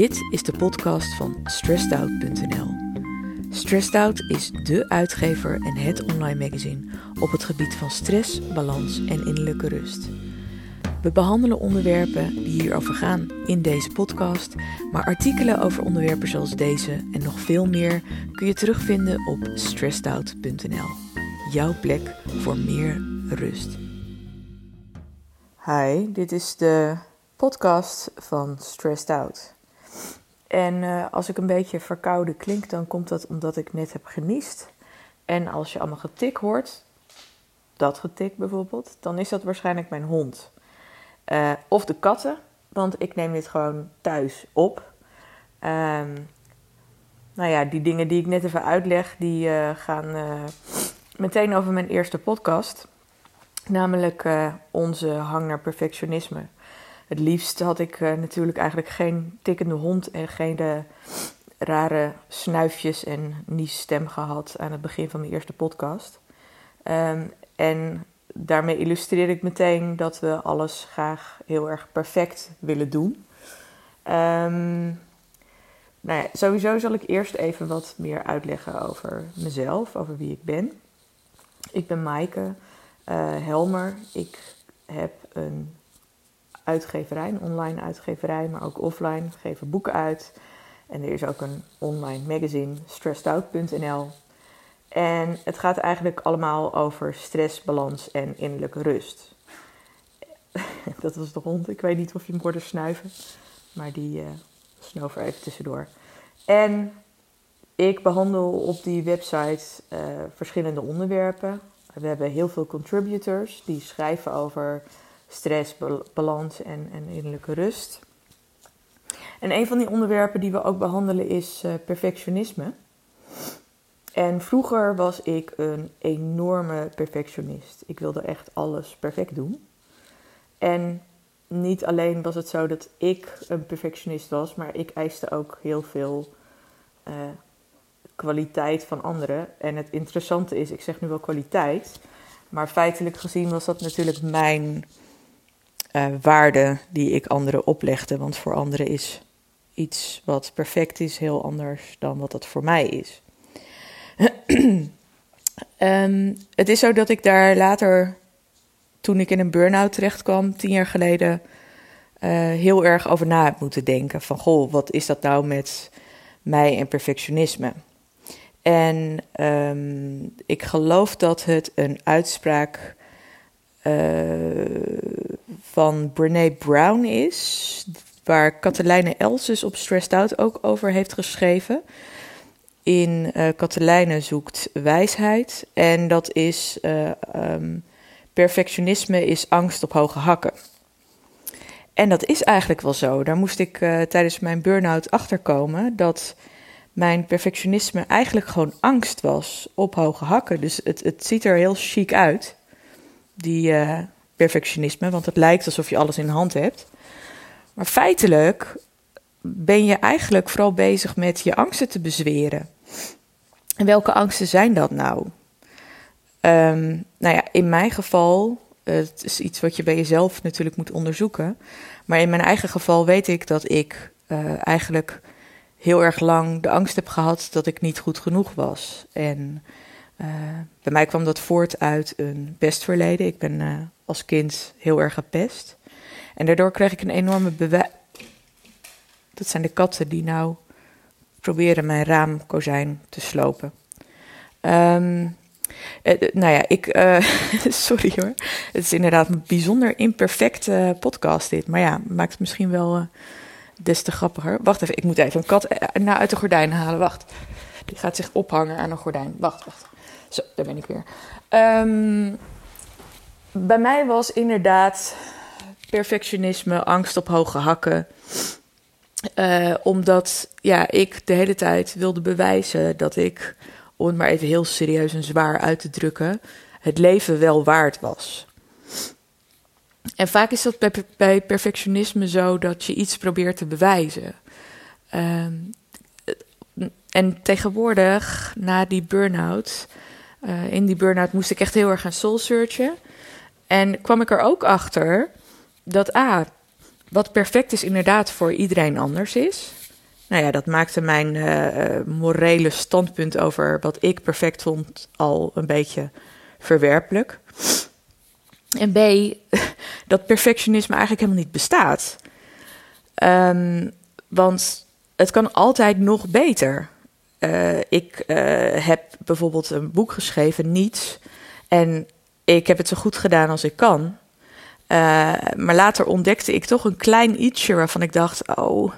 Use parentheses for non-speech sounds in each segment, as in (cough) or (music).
Dit is de podcast van stressedout.nl. Stressed Out is dé uitgever en het online magazine op het gebied van stress, balans en innerlijke rust. We behandelen onderwerpen die hierover gaan in deze podcast, maar artikelen over onderwerpen zoals deze en nog veel meer kun je terugvinden op stressedout.nl. Jouw plek voor meer rust. Hi, dit is de podcast van Stressed Out. En uh, als ik een beetje verkouden klink, dan komt dat omdat ik net heb geniest. En als je allemaal getik hoort, dat getik bijvoorbeeld, dan is dat waarschijnlijk mijn hond. Uh, of de katten, want ik neem dit gewoon thuis op. Um, nou ja, die dingen die ik net even uitleg, die uh, gaan meteen over mijn eerste podcast. Namelijk onze hang naar perfectionisme het liefst had ik uh, natuurlijk eigenlijk geen tikkende hond en geen de rare snuifjes en niesstem gehad aan het begin van mijn eerste podcast. Um, en daarmee illustreer ik meteen dat we alles graag heel erg perfect willen doen. Um, nou sowieso zal ik eerst even wat meer uitleggen over mezelf, over wie ik ben. Ik ben Maaike uh, Helmer. Ik heb een uitgeverij, een online uitgeverij, maar ook offline. Geven boeken uit. En er is ook een online magazine, stressedout.nl. En het gaat eigenlijk allemaal over stress, balans en innerlijke rust. (laughs) Dat was de hond. Ik weet niet of je hem hoorde snuiven. Maar die uh, snoof er even tussendoor. En ik behandel op die website uh, verschillende onderwerpen. We hebben heel veel contributors die schrijven over stress, balans en, en innerlijke rust. En een van die onderwerpen die we ook behandelen is uh, perfectionisme. En vroeger was ik een enorme perfectionist. Ik wilde echt alles perfect doen. En niet alleen was het zo dat ik een perfectionist was, maar ik eiste ook heel veel uh, kwaliteit van anderen. En het interessante is, ik zeg nu wel kwaliteit, maar feitelijk gezien was dat natuurlijk mijn uh, waarde die ik anderen oplegde. Want voor anderen is iets wat perfect is heel anders dan wat dat voor mij is. um, (clears throat) het is zo dat ik daar later, toen ik in een burn-out terecht kwam, tien jaar geleden, uh, heel erg over na heb moeten denken. Van goh, wat is dat nou met mij en perfectionisme? En um, ik geloof dat het een uitspraak uh, van Brene Brown is, waar Katelijne Elsus op Stressed Out ook over heeft geschreven. In uh, zoekt wijsheid en dat is uh, um, perfectionisme is angst op hoge hakken. En dat is eigenlijk wel zo. Daar moest ik uh, tijdens mijn burn-out achterkomen dat mijn perfectionisme eigenlijk gewoon angst was op hoge hakken. Dus het, het ziet er heel chic uit, die, perfectionisme, want het lijkt alsof je alles in de hand hebt. Maar feitelijk ben je eigenlijk vooral bezig met je angsten te bezweren. En welke angsten zijn dat nou? Um, nou ja, in mijn geval, het is iets wat je bij jezelf natuurlijk moet onderzoeken. Maar in mijn eigen geval weet ik dat ik uh, eigenlijk heel erg lang de angst heb gehad dat ik niet goed genoeg was. En uh, bij mij kwam dat voort uit een pestverleden. Ik ben uh, als kind heel erg gepest. En daardoor kreeg ik een enorme bewijs. Dat zijn de katten die nou proberen mijn raamkozijn te slopen. Um, eh, nou ja, ik. (laughs) Sorry hoor. Het is inderdaad een bijzonder imperfecte podcast, dit. Maar ja, maakt het misschien wel des te grappiger. Wacht even, ik moet even een kat nou uit de gordijn halen. Wacht. Die gaat zich ophangen aan een gordijn. Wacht, wacht. Zo, daar ben ik weer. Um, bij mij was inderdaad perfectionisme, angst op hoge hakken. Uh, omdat ja, ik de hele tijd wilde bewijzen dat ik, om het maar even heel serieus en zwaar uit te drukken, het leven wel waard was. En vaak is dat bij, perfectionisme zo dat je iets probeert te bewijzen. Uh, en tegenwoordig, na die burn-out, uh, in die burn-out moest ik echt heel erg gaan soul searchen. En kwam ik er ook achter dat A, wat perfect is inderdaad voor iedereen anders is. nou ja, dat maakte mijn uh, morele standpunt over wat ik perfect vond al een beetje verwerpelijk. En B, (laughs) dat perfectionisme eigenlijk helemaal niet bestaat. Um, want het kan altijd nog beter. Uh, ik uh, heb bijvoorbeeld een boek geschreven, Niets. En ik heb het zo goed gedaan als ik kan. Uh, maar later ontdekte ik toch een klein ietsje waarvan ik dacht: oh,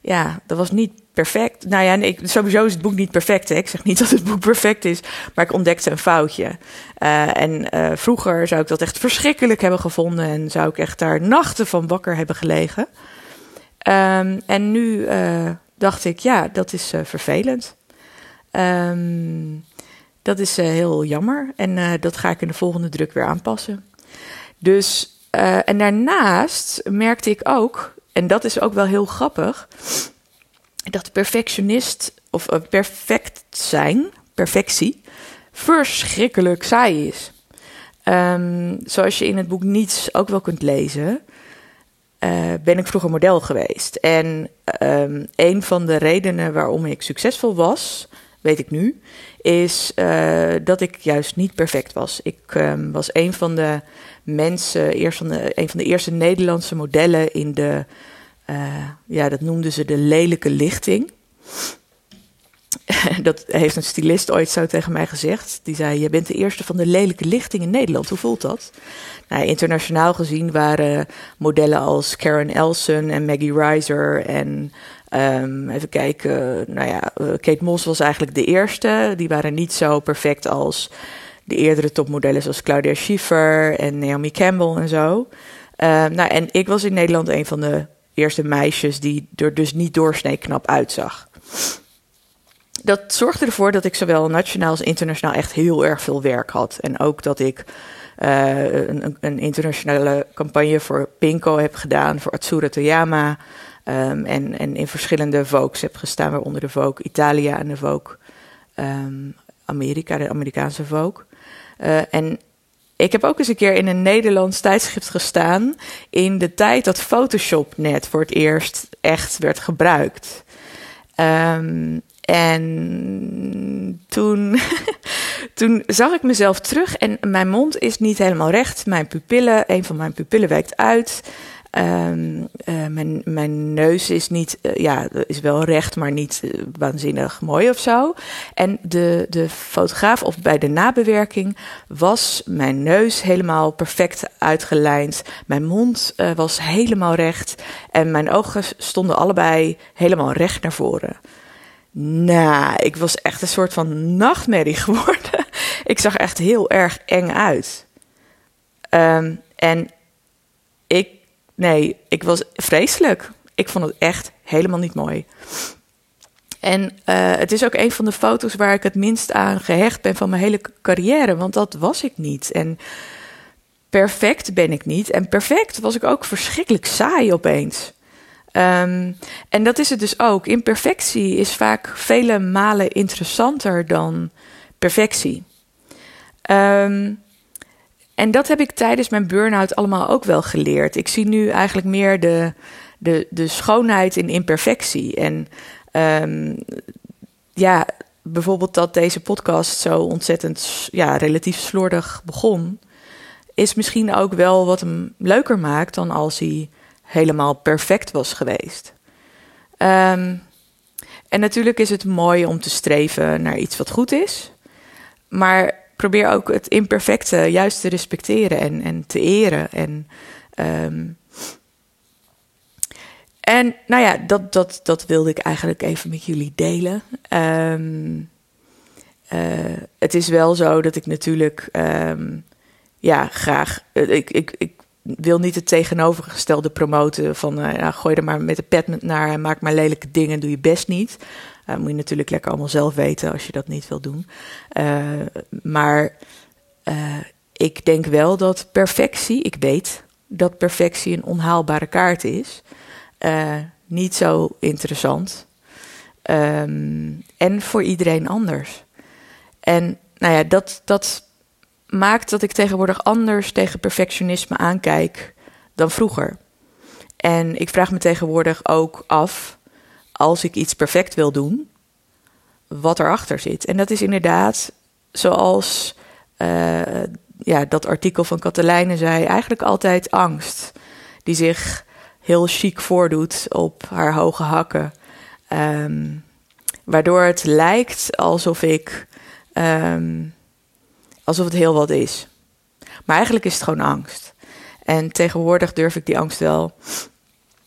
ja, dat was niet perfect. Nou ja, nee, sowieso is het boek niet perfect. Hè? Ik zeg niet (laughs) dat het boek perfect is, maar ik ontdekte een foutje. En vroeger zou ik dat echt verschrikkelijk hebben gevonden en zou ik echt daar nachten van wakker hebben gelegen. Um, en nu dacht ik, ja, dat is vervelend. Um, dat is heel jammer en dat ga ik in de volgende druk weer aanpassen. Dus, en daarnaast merkte ik ook, en dat is ook wel heel grappig dat perfectionist of perfect zijn, perfectie, verschrikkelijk saai is. Um, zoals je in het boek Niets ook wel kunt lezen, ben ik vroeger model geweest. En um, een van de redenen waarom ik succesvol was, weet ik nu, is uh, dat ik juist niet perfect was. Ik um, was een van de mensen, eerst van de, een van de eerste Nederlandse modellen in de uh, ja, dat noemden ze de lelijke lichting. (laughs) dat heeft een stylist ooit zo tegen mij gezegd. Die zei: Je bent de eerste van de lelijke lichting in Nederland. Hoe voelt dat? Nou, internationaal gezien waren modellen als Karen Elson en Maggie Reiser en um, even kijken. Nou ja, eh, Kate Moss was eigenlijk de eerste. Die waren niet zo perfect als de eerdere topmodellen zoals Claudia Schiffer en Naomi Campbell en zo. Um, nou, en ik was in Nederland een van de eerste meisjes die er dus niet doorsnee knap uitzag. Dat zorgde ervoor dat ik zowel nationaal als internationaal echt heel erg veel werk had. En ook dat ik uh, een, een, internationale campagne voor Pinko heb gedaan, voor Atsura Toyama. Um, en, en in verschillende Vogues heb gestaan, waaronder de Vogue Italia en de Vogue um, Amerika, de Amerikaanse Vogue. Uh, en ik heb ook eens een keer in een Nederlands tijdschrift gestaan. in de tijd dat Photoshop net voor het eerst echt werd gebruikt. Um, en toen, (laughs) toen zag ik mezelf terug en mijn mond is niet helemaal recht. Mijn pupillen, een van mijn pupillen wijkt uit. Um, uh, mijn, mijn neus is niet, uh, ja, is wel recht, maar niet uh, waanzinnig mooi of zo. En de, de fotograaf, of bij de nabewerking, was mijn neus helemaal perfect uitgelijnd. Mijn mond was helemaal recht. En mijn ogen stonden allebei helemaal recht naar voren. Nou, ik was echt een soort van nachtmerrie (laughs) geworden. ik zag echt heel erg eng uit. Um, en ik Nee, ik was vreselijk. Ik vond het echt helemaal niet mooi. En uh, het is ook een van de foto's waar ik het minst aan gehecht ben van mijn hele carrière, want dat was ik niet. En perfect ben ik niet. En perfect was ik ook verschrikkelijk saai opeens. Um, en dat is het dus ook. Imperfectie is vaak vele malen interessanter dan perfectie. Um, en dat heb ik tijdens mijn burn-out allemaal ook wel geleerd. Ik zie nu eigenlijk meer de, de, de schoonheid in imperfectie. En um, ja, bijvoorbeeld dat deze podcast zo ontzettend ja, relatief slordig begon, is misschien ook wel wat hem leuker maakt dan als hij helemaal perfect was geweest. Um, en natuurlijk is het mooi om te streven naar iets wat goed is. Maar probeer ook het imperfecte juist te respecteren en, en te eren. En, um, en nou ja, dat, dat, dat wilde ik eigenlijk even met jullie delen. Um, uh, het is wel zo dat ik natuurlijk um, ja, graag. Eh, ik, ik wil niet het tegenovergestelde promoten van uh, ja, gooi er maar met de pet naar en maak maar lelijke dingen, doe je best niet. Uh, moet je natuurlijk lekker allemaal zelf weten als je dat niet wil doen. Uh, maar ik denk wel dat perfectie, ik weet dat perfectie een onhaalbare kaart is. niet zo interessant. Um, en voor iedereen anders. En nou ja, dat, dat maakt dat ik tegenwoordig anders tegen perfectionisme aankijk dan vroeger. En ik vraag me tegenwoordig ook af als ik iets perfect wil doen, wat erachter zit. En dat is inderdaad zoals uh, ja, dat artikel van Katelijne zei, eigenlijk altijd angst. Die zich heel chic voordoet op haar hoge hakken. Um, waardoor het lijkt alsof ik. Um, alsof het heel wat is. Maar eigenlijk is het gewoon angst. En tegenwoordig durf ik die angst wel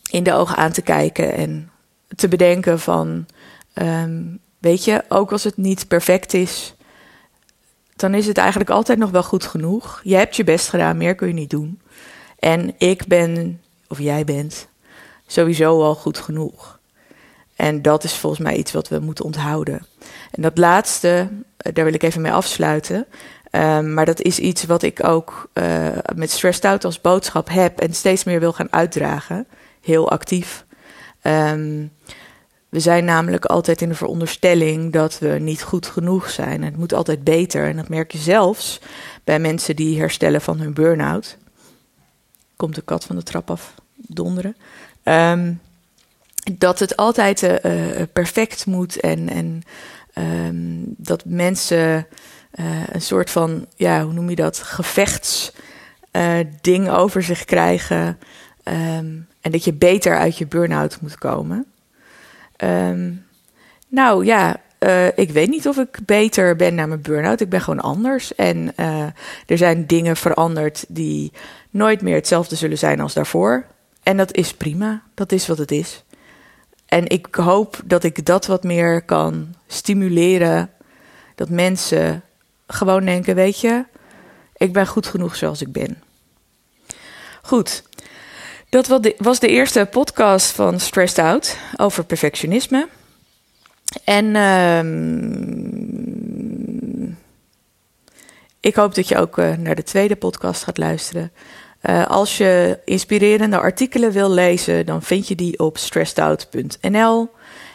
in de ogen aan te kijken en te bedenken van. Um, weet je, ook als het niet perfect is, dan is het eigenlijk altijd nog wel goed genoeg. Je hebt je best gedaan, meer kun je niet doen. En ik ben, of jij bent, sowieso al goed genoeg. En dat is volgens mij iets wat we moeten onthouden. En dat laatste, eh, daar wil ik even mee afsluiten. Um, maar dat is iets wat ik ook uh, met Stressed Out als boodschap heb en steeds meer wil gaan uitdragen. Heel actief. Um, we zijn namelijk altijd in de veronderstelling dat we niet goed genoeg zijn. Het moet altijd beter. En dat merk je zelfs bij mensen die herstellen van hun burn-out. Komt de kat van de trap af donderen. Um, dat het altijd uh, perfect moet en, en dat mensen een soort van, ja, hoe noem je dat, gevechtsding over zich krijgen. Um, en dat je beter uit je burn-out moet komen. Um, nou ja, uh, ik weet niet of ik beter ben na mijn burn-out. Ik ben gewoon anders. En er zijn dingen veranderd die nooit meer hetzelfde zullen zijn als daarvoor. En dat is prima. Dat is wat het is. En ik hoop dat ik dat wat meer kan stimuleren. Dat mensen gewoon denken: weet je, ik ben goed genoeg zoals ik ben. Goed. Dat was de eerste podcast van Stressed Out over perfectionisme. En um, ik hoop dat je ook uh, naar de tweede podcast gaat luisteren. Uh, als je inspirerende artikelen wil lezen, dan vind je die op stressedout.nl.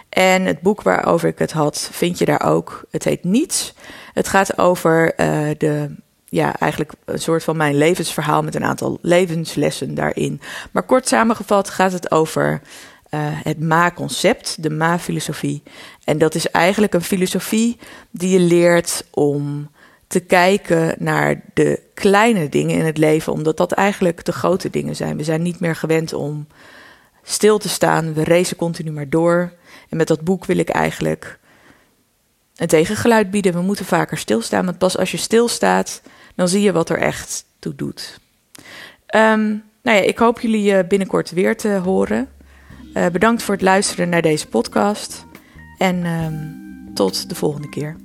En het boek waarover ik het had, vind je daar ook. Het heet Niets. Het gaat over uh, de ja, eigenlijk een soort van mijn levensverhaal met een aantal levenslessen daarin. Maar kort samengevat gaat het over uh, het Ma-concept, de Ma-filosofie. En dat is eigenlijk een filosofie die je leert om te kijken naar de kleine dingen in het leven, omdat dat eigenlijk de grote dingen zijn. We zijn niet meer gewend om stil te staan, we racen continu maar door. En met dat boek wil ik eigenlijk een tegengeluid bieden. We moeten vaker stilstaan, want pas als je stilstaat, dan zie je wat er echt toe doet. Um, nou ja, ik hoop jullie eh, binnenkort weer te horen. Uh, bedankt voor het luisteren naar deze podcast. En um, tot de volgende keer.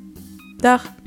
Dag.